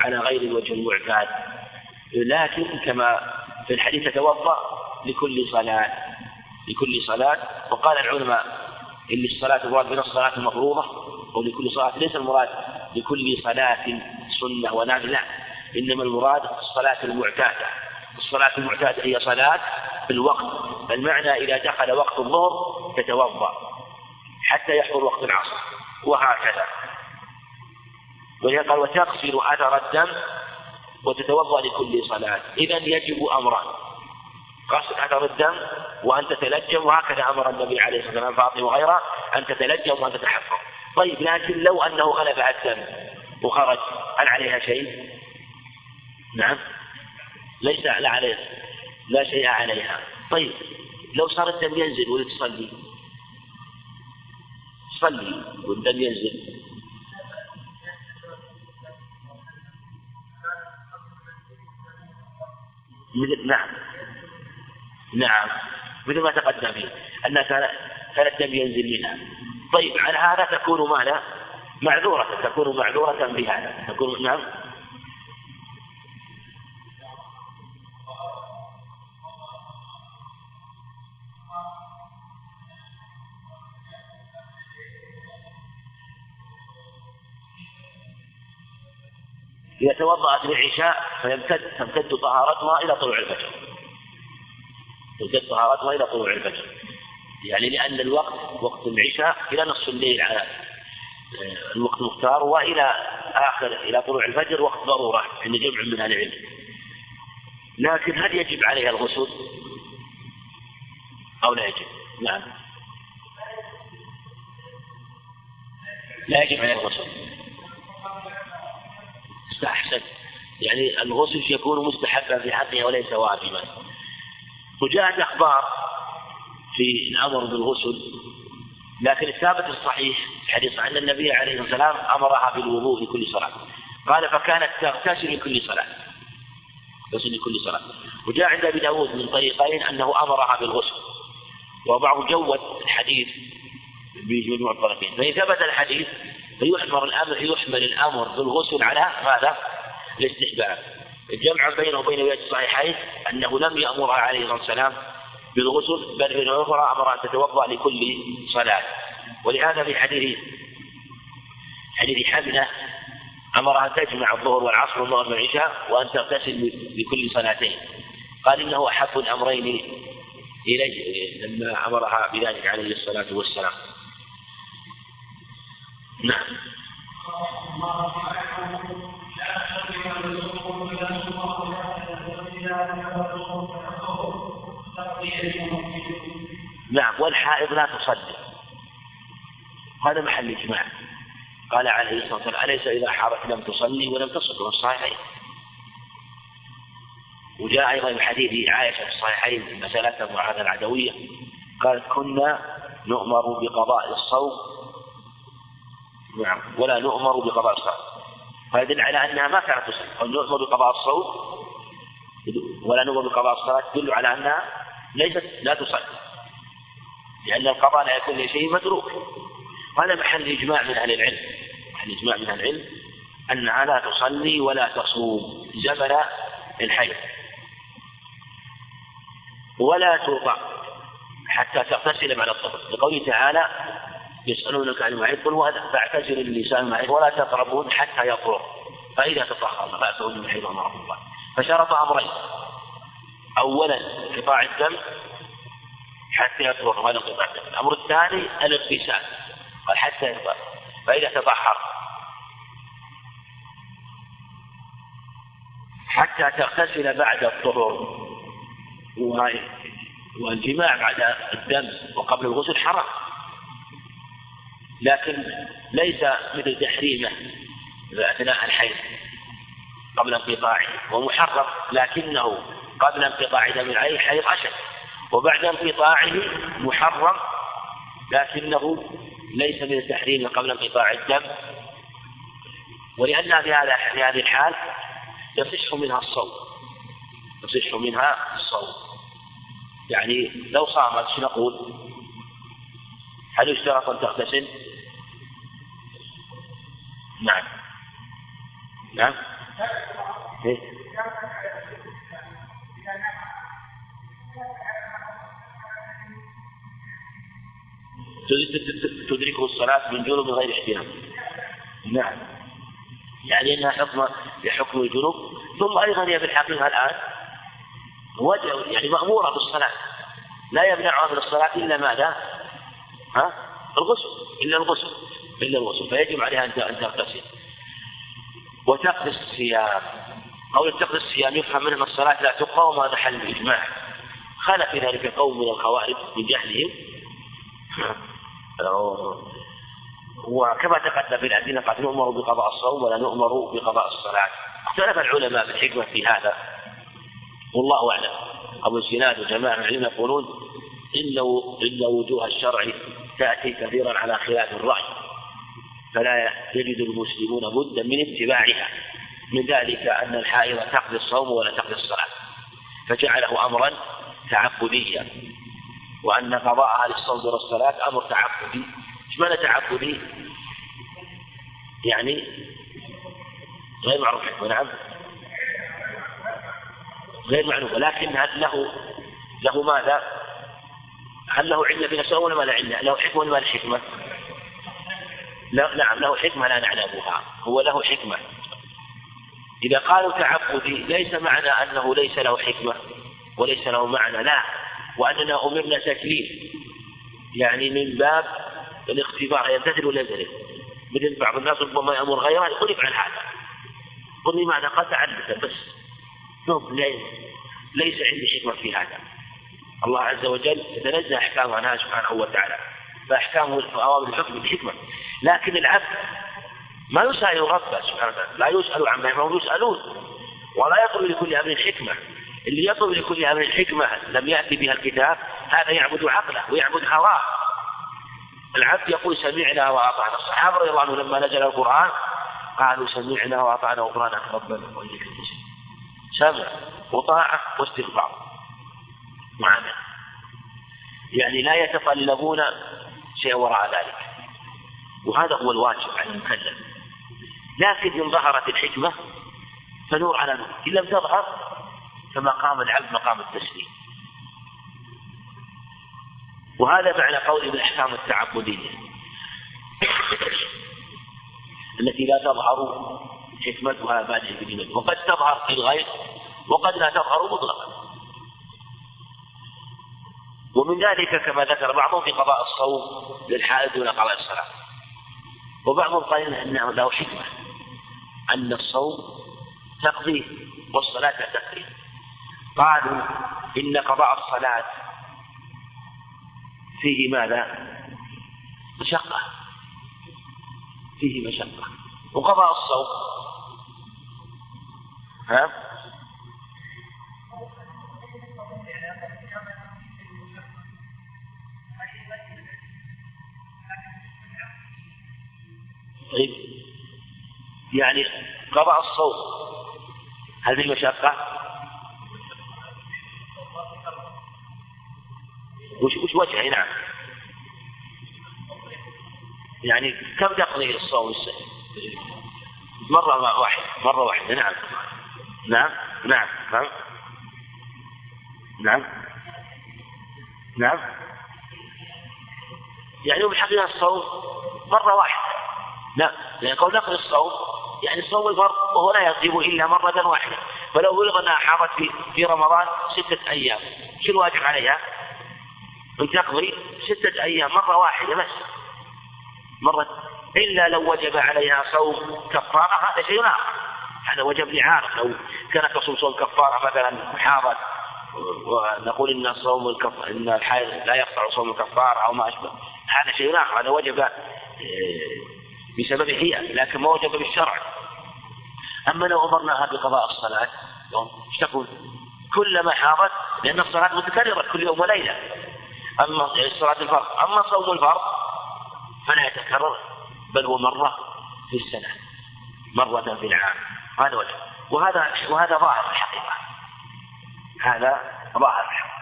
على غير الوجه المعتاد. لكن كما في الحديث تتوضأ لكل صلاة لكل صلاة. وقال العلماء إن الصلاة المراد من الصلاة المفروضة أو لكل صلاة ليس المراد لكل صلاة سنة ونافلة إنما المراد الصلاة المعتادة. الصلاة المعتادة هي صلاة في الوقت المعنى إذا دخل وقت الظهر تتوضأ حتى يحضر وقت العصر وهكذا. ولهذا قال وتغسل أثر الدم وتتوضأ لكل صلاة. إذا يجب أمران غسل أثر الدم وأن تتلجم وهكذا أمر النبي عليه الصلاة والسلام فاطمة وغيرها أن تتلجم وأن تتحفظ طيب لكن لو أنه غلبها الدم وخرج هل عليها شيء؟ نعم. ليس لا عليها لا شيء عليها. طيب لو صار الدم ينزل وتصلي صلي والدم ينزل. مثل نعم. نعم. مثل ما تقدم أنها كان الدم ينزل منها. طيب على هذا تكون ماذا؟ معذورة تكون معذورة بهذا. تكون نعم. إذا توضأت للعشاء فيمتد تمتد طهارتها إلى طلوع الفجر. تمتد طهارتها إلى طلوع الفجر. يعني لأن الوقت وقت العشاء إلى نصف الليل على آه، الوقت المختار وإلى آخر إلى طلوع الفجر وقت ضرورة عند جمع من أهل العلم. لكن هل يجب عليها الغسل؟ أو لا يجب؟ نعم. لا يجب عليها الغسل. أحسن. يعني الغسل يكون مستحبا في حقه وليس واجبا. وجاءت أخبار في الأمر بالغسل لكن الثابت الصحيح الحديث أن النبي عليه الصلاة والسلام أمرها بالوضوء لكل صلاة. قال فكانت تغتسل لكل صلاة. تغتسل لكل صلاة. وجاء عند أبي داود من طريقين أنه أمرها بالغسل. وبعض جود الحديث بمجموع الطرفين. فإن ثبت الحديث فيحمل الأمر يحمل الأمر بالغسل على ماذا؟ الاستحباب. الجمع بينه وبين رواية الصحيحين أنه لم يأمرها عليه الصلاة والسلام بالغسل بل في الأخرى أمر أن تتوضأ لكل صلاة. ولهذا في حديث حديث حملة أمرها أن تجمع الظهر والعصر والمغرب والعشاء وأن تغتسل لكل صلاتين. قال إنه أحب الأمرين إليه لما أمرها بذلك عليه الصلاة والسلام. نعم نعم والحائض لا تصلي هذا محل إجماع. قال عليه الصلاة والسلام أليس إذا حارت لم تصلي ولم تصل الصحيحين. وجاء أيضا في حديث عائشة في الصحيحين مسألة معاذ العدوية قالت كنا نؤمر بقضاء الصوم نعم. ولا نؤمر بقضاء الصلاة فيدل على أنها ما كانت تصلي نؤمر بقضاء الصوم ولا نؤمر بقضاء الصلاة تدل على أنها ليست لا تصلي. لأن القضاء لا يكون لشيء متروك. هذا محل إجماع من أهل العلم. محل إجماع من أهل العلم أنها لا تصلي ولا تصوم. زمن الحيض. ولا توضع حتى تغتسل بعد الطهر لقوله تعالى يسألونك عن المحيط قل فاعتزل النساء المحيط ولا تقربون حتى يطهر. فإذا تطهرن فأتوا المحيط أمرهم الله. فشرط أمرين. أولا انقطاع الدم حتى يطهر ولا انقطاع الدم. الأمر الثاني الاغتسال قال حتى يطهر. فإذا تطهر حتى تغتسل بعد الطهور والجماع بعد الدم وقبل الغسل حرام. لكن ليس مثل تحريمه أثناء الحيض قبل انقطاعه ومحرم لكنه قبل انقطاع دم العين حيض أشد وبعد انقطاعه محرم لكنه ليس من التحريم قبل انقطاع الدم ولأنها في هذا في هذه الحال يصح منها الصوم يصح منها الصوم يعني لو صامت شو نقول؟ هل يشترط أن تغتسل؟ نعم. نعم. إيه؟ تدركه الصلاة من جنوب غير احتيام نعم. يعني إنها حكم بحكم الجنوب. ثم أيضا هي في الحقيقة الآن وجه يعني مأمورة بالصلاة. لا يمنعها من الصلاة إلا ماذا؟ ها؟ الغسل. إلا الغسل. الا الغسل فيجب عليها أن تغتسل. وتقضي الصيام. أو تقضي الصيام يفهم منه الصلاة لا تقاوم هذا حل الإجماع. خالف في ذلك قوم من الخوارج من جهلهم. وكما تقدم في الأدلة قد نؤمر بقضاء الصوم ولا نؤمر بقضاء الصلاة. اختلف العلماء في الحكمة في هذا. والله أعلم. أبو الزناد وجماعة العلم يقولون إن إن وجوه الشرع تأتي كثيرا على خلاف الرأي. فلا يجد المسلمون بدا من اتباعها من ذلك أن الحائض تقضي الصوم ولا تقضي الصلاة فجعله أمرا تعبديا وأن قضاءها للصوم والصلاة أمر تعبدي إيش معنى تعبدي؟ يعني غير معروف حكمة نعم غير معروف لكن هل له له ماذا؟ هل له علة في نفسه ولا ما له علة؟ له حكمة ولا ما له حكمة؟ لا نعم له حكمة لا نعلمها. هو له حكمة. إذا قالوا تعبدي ليس معنى أنه ليس له حكمة وليس له معنى لا. وأننا أمرنا تكليف. يعني من باب الاختبار يمتثل ولا مثل بعض الناس ربما يأمر غيره يقول افعل هذا. قل لماذا قد تعلمت بس. نعم ليس عندي حكمة في هذا. الله عز وجل يتنزه أحكامه عنها سبحانه وتعالى. فأحكامه أوامر الحكم بالحكمة. لكن العبد ما يسأل ربه سبحانه وتعالى لا يسأل عما يفعلون يسألون. ولا يطلب لكل أمر حكمة. اللي يطلب لكل أمر حكمة لم يأتي بها الكتاب هذا يعبد عقله ويعبد هواه. العبد يقول سمعنا وأطعنا. الصحابة رضي الله عنهم لما نزل القرآن قالوا سمعنا وأطعنا غفرانك ربنا. وإليك المصير سمع وطاعة واستغفار. وعمل يعني لا يتطلبون شيء وراء ذلك. وهذا هو الواجب على المكلف. لكن إن ظهرت الحكمة فنور على نور. إن لم تظهر فمقام العبد مقام التسليم. وهذا معنى قول الأحكام التعبدية. التي لا تظهر حكمتها بعد الكلمة. وقد تظهر في الغير وقد لا تظهر مطلقا. ومن ذلك كما ذكر بعضهم في قضاء الصوم للحائض دون قضاء الصلاة. وبعضهم قال إنه له حكمة أن الصوم تقضيه والصلاة لا تقضيه قالوا إن قضاء الصلاة فيه ماذا؟ مشقة فيه مشقة وقضاء الصوم ها؟ طيب يعني قضاء الصوم هل فيه مشقة؟ وش وش وجهه؟ نعم. يعني كم تقضي الصوم مرة واحدة. مرة واحدة. نعم. نعم. نعم. نعم. نعم. نعم. يعني بالحقيقة الصوم مرة واحدة. لا لأن قول نقل الصوم يعني صوم الفرض وهو لا يغيب إلا مرة واحدة. فلو بلغ أنها حاضت في, في رمضان ستة أيام. شو الواجب عليها؟ أن تقضي ستة أيام مرة واحدة بس. مرة. إلا لو وجب عليها صوم كفارة هذا شيء آخر. هذا وجب لعارف. لو كانت تصوم صوم كفارة مثلا حاضت ونقول إن صوم الكف... إن الحائض لا يقطع صوم الكفارة أو ما أشبه هذا شيء آخر. هذا وجب آه، بسبب هي لكن ما وجب بالشرع. أما لو أمرناها بقضاء الصلاة إيش تقول؟ كلما حاضت لأن الصلاة متكررة كل يوم وليلة. أما صلاة الفرض أما صوم الفرض فلا يتكرر بل هو مرة في السنة مرة في العام. هذا وجه. وهذا وهذا ظاهر الحقيقة. هذا ظاهر الحقيقة.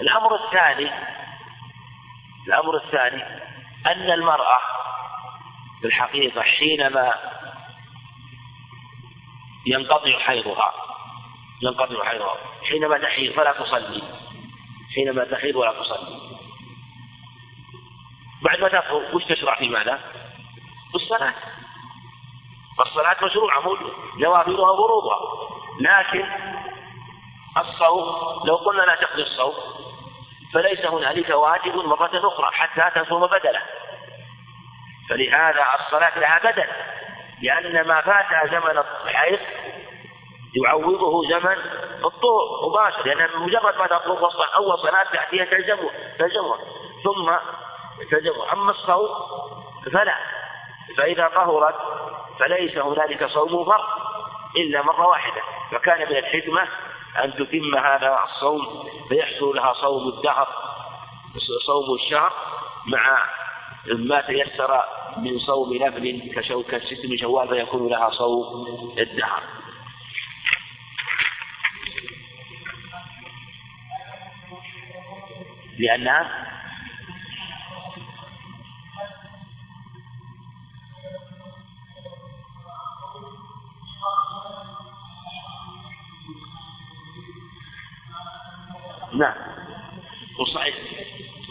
الأمر الثاني الأمر الثاني أن المرأة في الحقيقة حينما ينقطع حيضها ينقطع حيضها حينما تحيض فلا تصلي حينما تحيض ولا تصلي. بعد ما تطهر وش تشرع في ماذا؟ الصلاة. الصلاة مشروعة نوافلها وفروضها. لكن الصوم لو قلنا لا تقضي الصوم فليس هنالك واجب مرة أخرى حتى تصوم بدله فلهذا الصلاة لها بدل لأن ما فات زمن الحيض يعوضه زمن الطهر مباشر لأن مجرد ما تطلب أول صلاة تأتيها تلزمه تلزمه. ثم تلزمه أما الصوم فلا. فإذا طهرت فليس هنالك صوم فرض إلا مرة واحدة فكان من الحكمة أن تتم هذا الصوم فيحصل لها صوم الدهر صوم الشهر مع ما تيسر من صوم نفل كشوكة ست من شوال فيكون لها صوم الدهر. لأنها نعم. وصحيح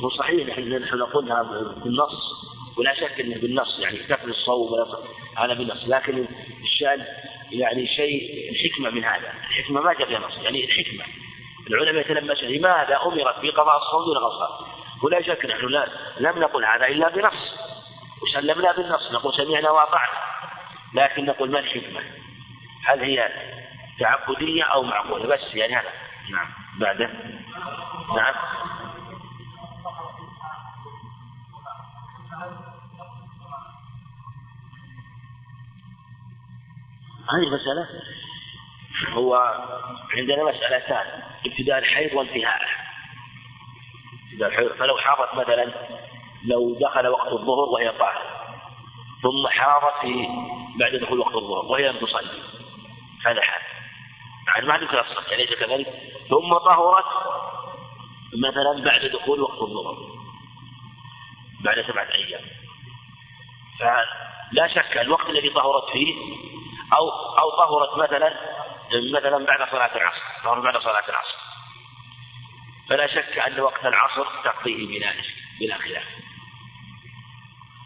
وصحيح نحن نقولها بالنص ولا شك إنه بالنص يعني كفر الصوم هذا بالنص. لكن الشأن يعني شيء الحكمة من هذا. الحكمة ما جاء فيها نص. يعني الحكمة. العلماء يتلمسون لماذا أمرت بقضاء الصوم دون غصب ولا شك نحن لا لم نقل هذا إلا بنص. وسلمنا بالنص. نقول سمعنا وأطعنا. لكن نقول ما الحكمة؟ هل هي تعبدية أو معقولة؟ بس يعني هذا. نعم. بعده. نعم. هذه المسألة هو عندنا مسألتان ابتداء الحيض وانتهاءه ابتداء الحيض فلو حاضت مثلا لو دخل وقت الظهر وهي طاهرة. ثم حاضت في بعد دخول وقت الظهر وهي لم تصلي. هذا حال. يعني ما ذكر الصلاة أليس كذلك؟ ثم طهرت مثلا بعد دخول وقت الظهر بعد سبعة أيام. فلا شك الوقت الذي طهرت فيه أو أو طهرت مثلا مثلا بعد صلاة العصر. طهرت بعد صلاة العصر. فلا شك أن وقت العصر تقضيه بلا بلا خلاف.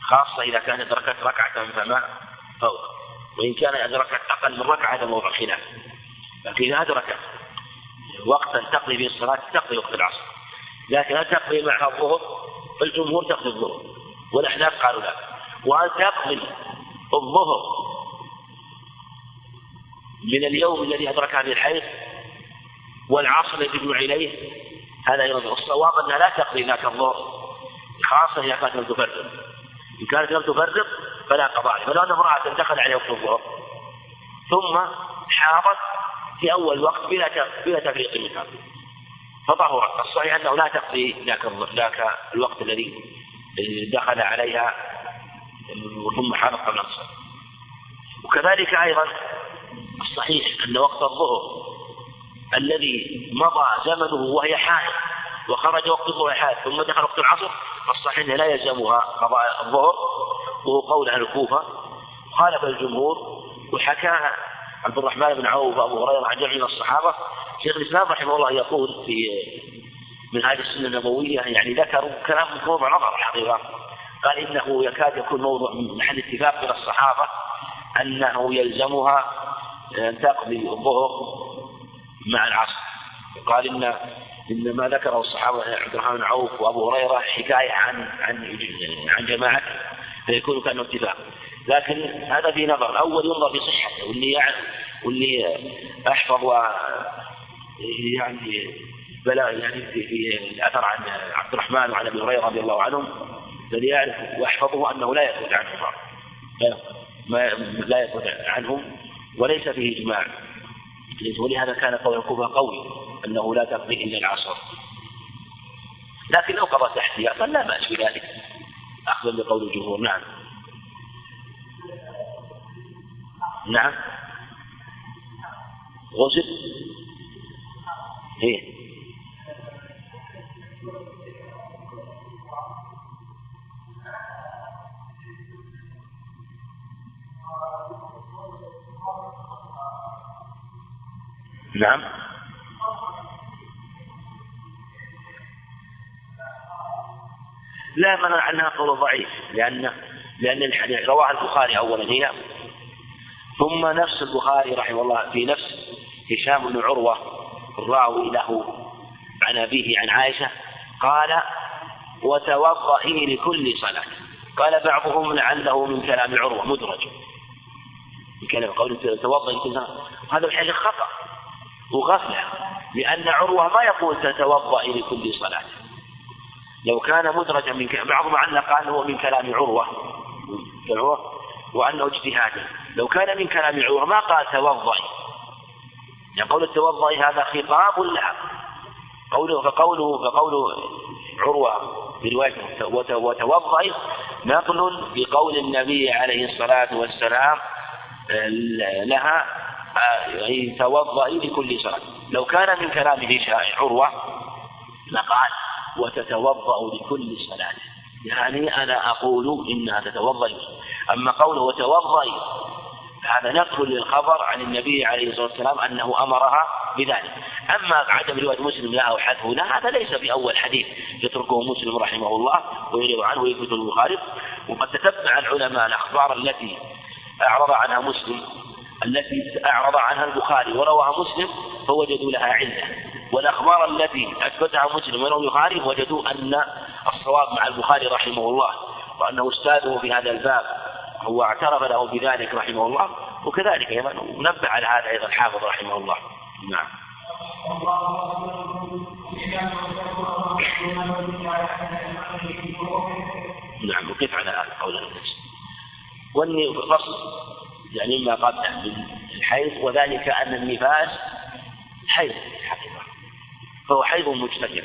خاصة إذا كانت أدركت ركعة فما فوق. وإن كان أدركت أقل من ركعة هذا موضع خلاف. لكن إذا أدركت وقتا تقضي به الصلاة تقضي وقت العصر. لكن هل تقضي معها الظهر؟ الجمهور تقضي الظهر والأحناف قالوا لا وهل تقضي الظهر من اليوم الذي أدركها في الحيض والعصر الذي يجمع إليه؟ هذا أيضا الصواب أنها لا تقضي ذاك الظهر خاصة إذا كانت لم تفرق إن كانت لم تفرق فلا قضاء فلو أن امرأة دخل عليها وقت الظهر ثم حاضت في أول وقت بلا بلا تفريق منها فطهرت الصحيح أنه لا تقضي ذاك ذاك الوقت الذي دخل عليها ثم حاضت قبل أن وكذلك أيضا الصحيح أن وقت الظهر الذي مضى زمنه وهي حائض وخرج وقت الظهر حائض ثم دخل وقت العصر الصحيح أنه لا يلزمها قضاء الظهر. وهو قول أهل الكوفة. خالف الجمهور وحكى عبد الرحمن بن عوف وأبو هريرة عن جمع من الصحابة. شيخ الإسلام رحمه الله يقول في من هذه السنة النبوية يعني ذكروا كلام موضوع نظر الحقيقة. قال إنه يكاد يكون موضوع من محل اتفاق بين الصحابة أنه يلزمها ان تقضي الظهر مع العصر. وقال ان إن ما ذكره الصحابة عبد الرحمن بن عوف وأبو هريرة حكاية عن عن عن جماعة فيكون كأنه اتفاق. لكن هذا في نظر الأول ينظر في صحته واللي يعرف واللي أحفظ و يعني بلا يعني في, الأثر عن عبد الرحمن وعن أبي هريرة رضي الله عنهم الذي يعرف ويحفظه أنه لا يثبت عنهم. ما لا يثبت عنهم وليس فيه إجماع. ولهذا كان قول الكوفة قوي أنه لا تقضي إلا العصر. لكن لو قضى احتياطا لا بأس بذلك. أخذا بقول الجمهور. نعم. نعم. غسل. إيه. نعم. لا منع عنها قول ضعيف لأن لأن رواه البخاري أولا هي ثم نفس البخاري رحمه الله في نفس هشام بن عروة الراوي له عن أبيه عن عائشة قال وتوضئي لكل صلاة. قال بعضهم لعله من كلام عروة مدرج. من كلام قول توضئي لكل صلاة. هذا الحديث خطأ وغفلة لأن عروة ما يقول تتوضئي لكل صلاة. لو كان مدرجا من بعضهم علق أنه من كلام عروة. وأنه اجتهاد. لو كان من كلام عروة ما قال توضئي يعني قول التوضئي هذا خطاب لها قوله فقوله فقول عروة في رواية وتوضئي نقل بقول النبي عليه الصلاة والسلام لها أي توضئي لكل صلاة. لو كان من كلامه عروة لقال وتتوضأ لكل صلاة. يعني أنا أقول إنها تتوضأ. أما قوله وتوضأي هذا نقل للخبر عن النبي عليه الصلاة والسلام أنه أمرها بذلك. أما عدم رواية مسلم لها حذفه لا هذا ليس بأول حديث يتركه مسلم رحمه الله ويروي عنه ويثبت البخاري. وقد تتبع العلماء الأخبار التي أعرض عنها مسلم التي أعرض عنها البخاري ورواها مسلم فوجدوا لها علة. والأخبار التي أثبتها مسلم وروى البخاري وجدوا أن الصواب مع البخاري رحمه الله وأنه أستاذه في هذا الباب. هو اعترف له بذلك رحمه الله وكذلك أيضا نبه على هذا أيضا الحافظ رحمه الله. نعم. نعم وقف على هذا قول الناس؟ والني فصل يعني مما قبله من الحيض وذلك أن النفاس حيض حقيقة. فهو حيض مجتمع.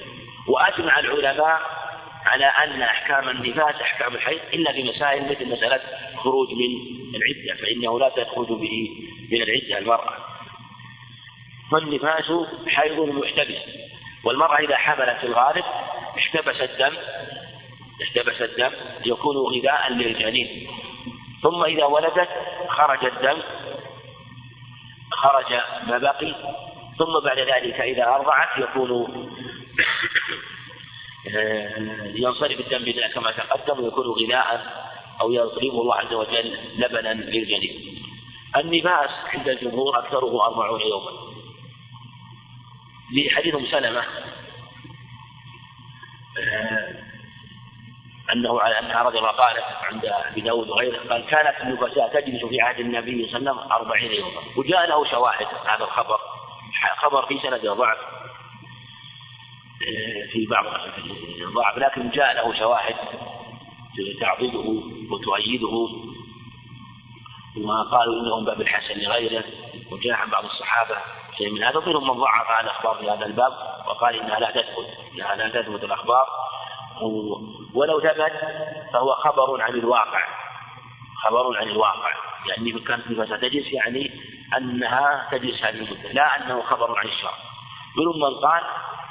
وأجمع العلماء على أن أحكام النفاس أحكام الحيض إلا في مسائل مثل مسألة خروج من العدة فإنه لا تخرج به من العدة المرأة. فالنفاس حيض محتبس. والمرأة إذا حملت في الغالب احتبس الدم احتبس الدم يكون غذاء للجنين. ثم إذا ولدت خرج الدم خرج ما بقي. ثم بعد ذلك إذا أرضعت يكون ينصرف الدم كما تقدم ويكون غذاء أو يطلبه الله عز وجل لبنا للجنين. النفاس عند الجمهور أكثره أربعون يوما. لحديث أم سلمة أنه على أنها رضي الله قالت عند أبي داود وغيره قال كانت النفساء تجلس في عهد النبي صلى الله عليه وسلم أربعين يوما. وجاء له شواهد هذا الخبر خبر في سند ضعف. في بعض الضعف لكن جاء له شواهد تعضده وتؤيده. وقالوا إنه من باب الحسن لغيره. وجاء عن بعض الصحابة شيء من هذا. ومنهم من ضعف عن الأخبار في هذا الباب وقال إنها لا تثبت إنها لا تثبت الأخبار. ولو ثبت فهو خبر عن الواقع خبر عن الواقع. يعني كانت نفسها تجلس يعني أنها تجلس هذه المدة لا أنه خبر عن الشرع منهم من قال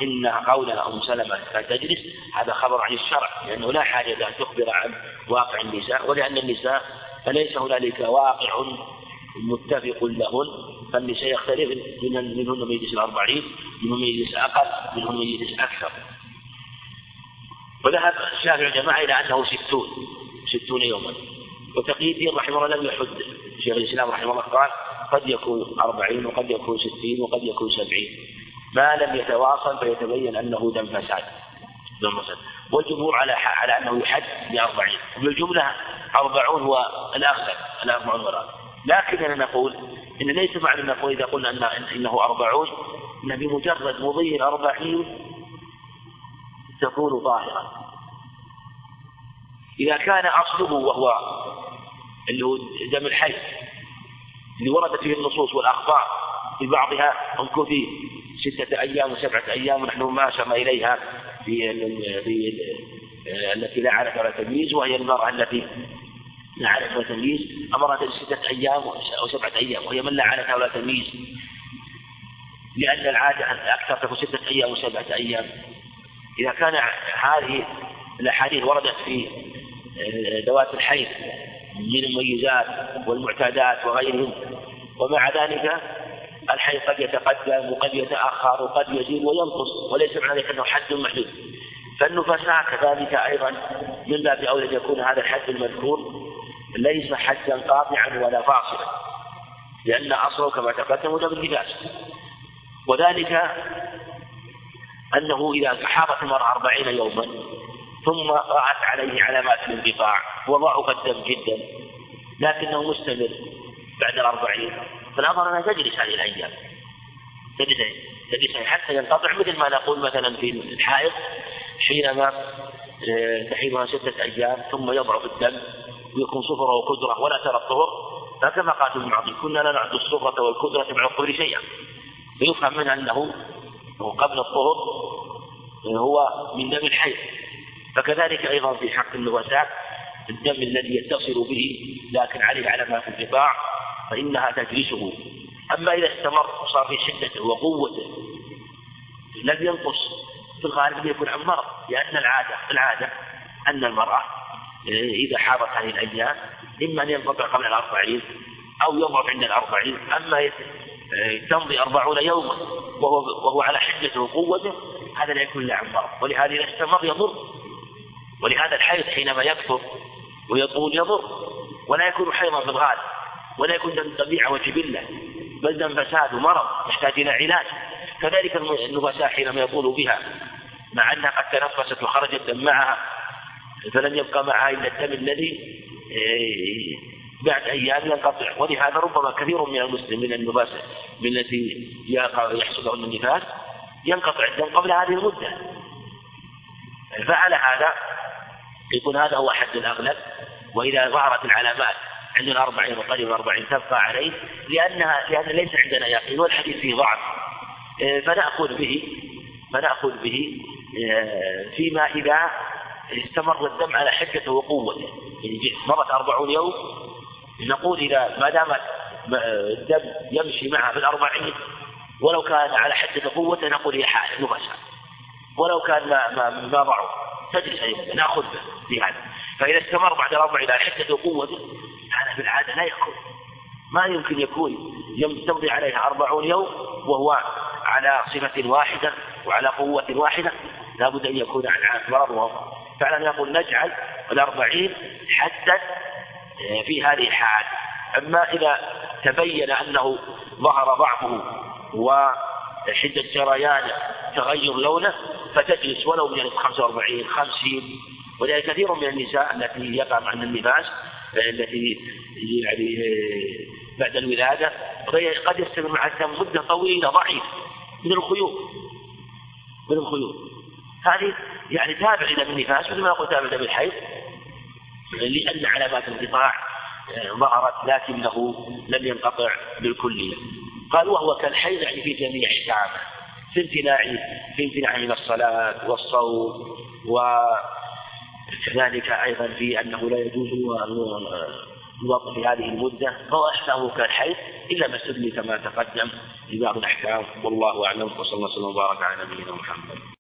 إن قول أم سلمة لا تجلس. هذا خبر عن الشرع لأنه لا حاجة أن تخبر عن واقع النساء ولأن النساء فليس هنالك واقع متفق لهن فالنساء يختلف من منهن من يجلس الأربعين منهن من يجلس أقل منهن من يجلس أكثر. وذهب الشافعي الجماعة إلى أنه ستون ستون يوما. وتقي الدين رحمه الله لم يحد. شيخ الإسلام رحمه الله قال قد يكون أربعين وقد يكون ستين وقد يكون سبعين. ما لم يتواصل فيتبين أنه دم فساد. دم فساد. والجمهور على على أنه يحد بأربعين. وبالجملة أربعون هو الأغلب. الأربعون الأغلب لكننا نقول إن ليس معنى نقول إذا قلنا أن إنه أربعون أن بمجرد مضي الأربعين تكون طاهرا إذا كان أصله وهو اللي هو دم الحي اللي وردت فيه النصوص والأخبار في بعضها امكثي ستة أيام وسبعة أيام ونحن ما أشرنا إليها في التي لا عادة ولا تمييز وهي المرأة التي لا عادة ولا تمييز. أمرها ستة أيام أو سبعة أيام وهي من لا عادة ولا تمييز. لأن العادة أكثر تكون ستة أيام وسبعة أيام. إذا كان هذه الأحاديث وردت في ذوات الحيض من المميزات والمعتادات وغيرهم. ومع ذلك الحي قد يتقدم وقد يتأخر وقد يزيد وينقص وليس معنى ذلك أنه حد محدود. فالنفساء كذلك أيضا من باب أولى أن يكون هذا الحد المذكور ليس حدا قاطعا ولا فاصلا لأن أصله كما تقدم دم اللباس وذلك أنه إذا حاضت المرأة أربعين يوما ثم رأت عليه علامات الانقطاع وضعف الدم جدا لكنه مستمر بعد الأربعين. فالأمر أنها تجلس هذه الأيام. تجلس تجلس حتى ينقطع مثل ما نقول مثلا في الحائض حينما آه، تحيضها ستة أيام ثم يضعف الدم ويكون صفرة وقدرة ولا ترى الطهر. فكما قال ابن عظيم كنا لا نعد الصفرة والقدرة مع الطهر شيئا. فيفهم منها أنه قبل الطهر هو من دم الحيض. فكذلك أيضا في حق النبساء الدم الذي يتصل به لكن عليه علامات انقطاع فإنها تجلسه أما إذا استمر وصار في شدته وقوته لم ينقص. في الغالب يكون عن مرض لأن العادة العادة أن المرأة إذا حاضت هذه الأيام إما أن ينقطع قبل الأربعين أو يضعف عند الأربعين أما تمضي أربعون يوما وهو, وهو على حدته وقوته هذا لا يكون له عن مرض. ولهذا إذا استمر يضر. ولهذا الحيض حينما يكثر ويطول يضر. ولا يكون حيضا في الغالب. ولا يكون دم طبيعة وجبلة بل دم فساد ومرض يحتاج إلى علاج. كذلك النفساء حينما يطول بها مع أنها قد تنفست وخرج الدم معها فلم يبقى معها إلا الدم الذي إيه، بعد أيام ينقطع. ولهذا ربما كثير من المسلمين النفاس من التي يحصل لهن النفاس ينقطع الدم قبل هذه المدة. فعلى هذا يكون هذا هو حد الأغلب. وإذا ظهرت العلامات عندنا أربعين وقريب أربعين تبقى عليه لأنها لأن ليس عندنا يقين والحديث فيه ضعف. آه، فنأخذ به فنأخذ به آه، فيما إذا استمر الدم على حدته وقوته يعني مرت أربعون يوم نقول إذا ما دام الدم يمشي معها في الأربعين ولو كان على حدة قوته نقول هي حائل مباشرة. ولو كان ما ما, ما ضعف تجلس أيضا نأخذ به في هذا. فإذا استمر بعد الأربع إلى حدة قوته هذا في العادة لا يكون ما يمكن يكون تمضي عليها أربعون يوم وهو على صفة واحدة وعلى قوة واحدة. لابد أن يكون عن مرض. فعلا يقول نجعل الأربعين حتى في هذه الحال. أما إذا تبين أنه ظهر ضعفه وحدة جريان تغير لونه فتجلس ولو من 45 50 ولذلك كثير من النساء التي يقع معهن النفاس التي يعني آه، بعد الولادة قد يستمر مع الدم مدة طويلة ضعيفة من الخيوط من الخيوط. هذه يعني تابع إلى النفاس مثل ما نقول تابع إلى الحيض لأن علامات الانقطاع آه، ظهرت لكنه لم ينقطع بالكلية. قال وهو كالحيض يعني في جميع أحكامه في امتناع في امتناع من الصلاة والصوم وكذلك أيضا في أنه لا يجوز الوضع في هذه المدة فهو أحكامه كالحيض إلا ما استدل كما تقدم في بعض الأحكام. والله أعلم وصلى الله وسلم وبارك على نبينا محمد.